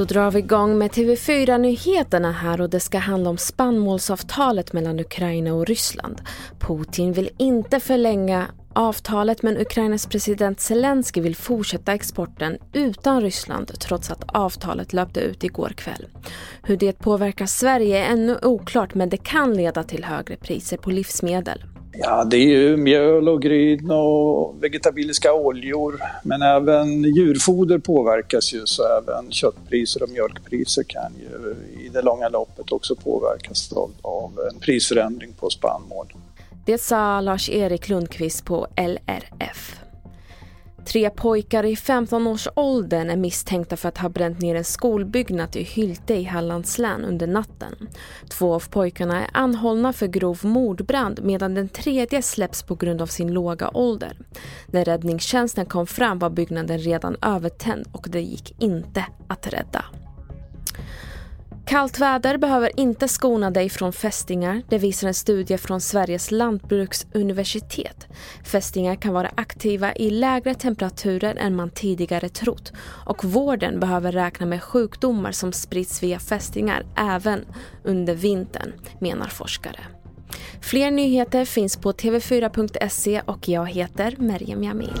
Då drar vi igång med TV4-nyheterna här och det ska handla om spannmålsavtalet mellan Ukraina och Ryssland. Putin vill inte förlänga avtalet men Ukrainas president Zelensky vill fortsätta exporten utan Ryssland trots att avtalet löpte ut igår kväll. Hur det påverkar Sverige är ännu oklart men det kan leda till högre priser på livsmedel. Ja, det är ju mjöl och gryn och vegetabiliska oljor. Men även djurfoder påverkas ju så även köttpriser och mjölkpriser kan ju i det långa loppet också påverkas av, av en prisförändring på spannmål. Det sa Lars-Erik Lundqvist på LRF. Tre pojkar i 15-årsåldern är misstänkta för att ha bränt ner en skolbyggnad i Hylte i Hallands län under natten. Två av pojkarna är anhållna för grov mordbrand medan den tredje släpps på grund av sin låga ålder. När räddningstjänsten kom fram var byggnaden redan övertänd och det gick inte att rädda. Kallt väder behöver inte skona dig från fästingar, det visar en studie från Sveriges lantbruksuniversitet. Fästingar kan vara aktiva i lägre temperaturer än man tidigare trott och vården behöver räkna med sjukdomar som sprids via fästingar även under vintern, menar forskare. Fler nyheter finns på tv4.se och jag heter Merjem Jamil.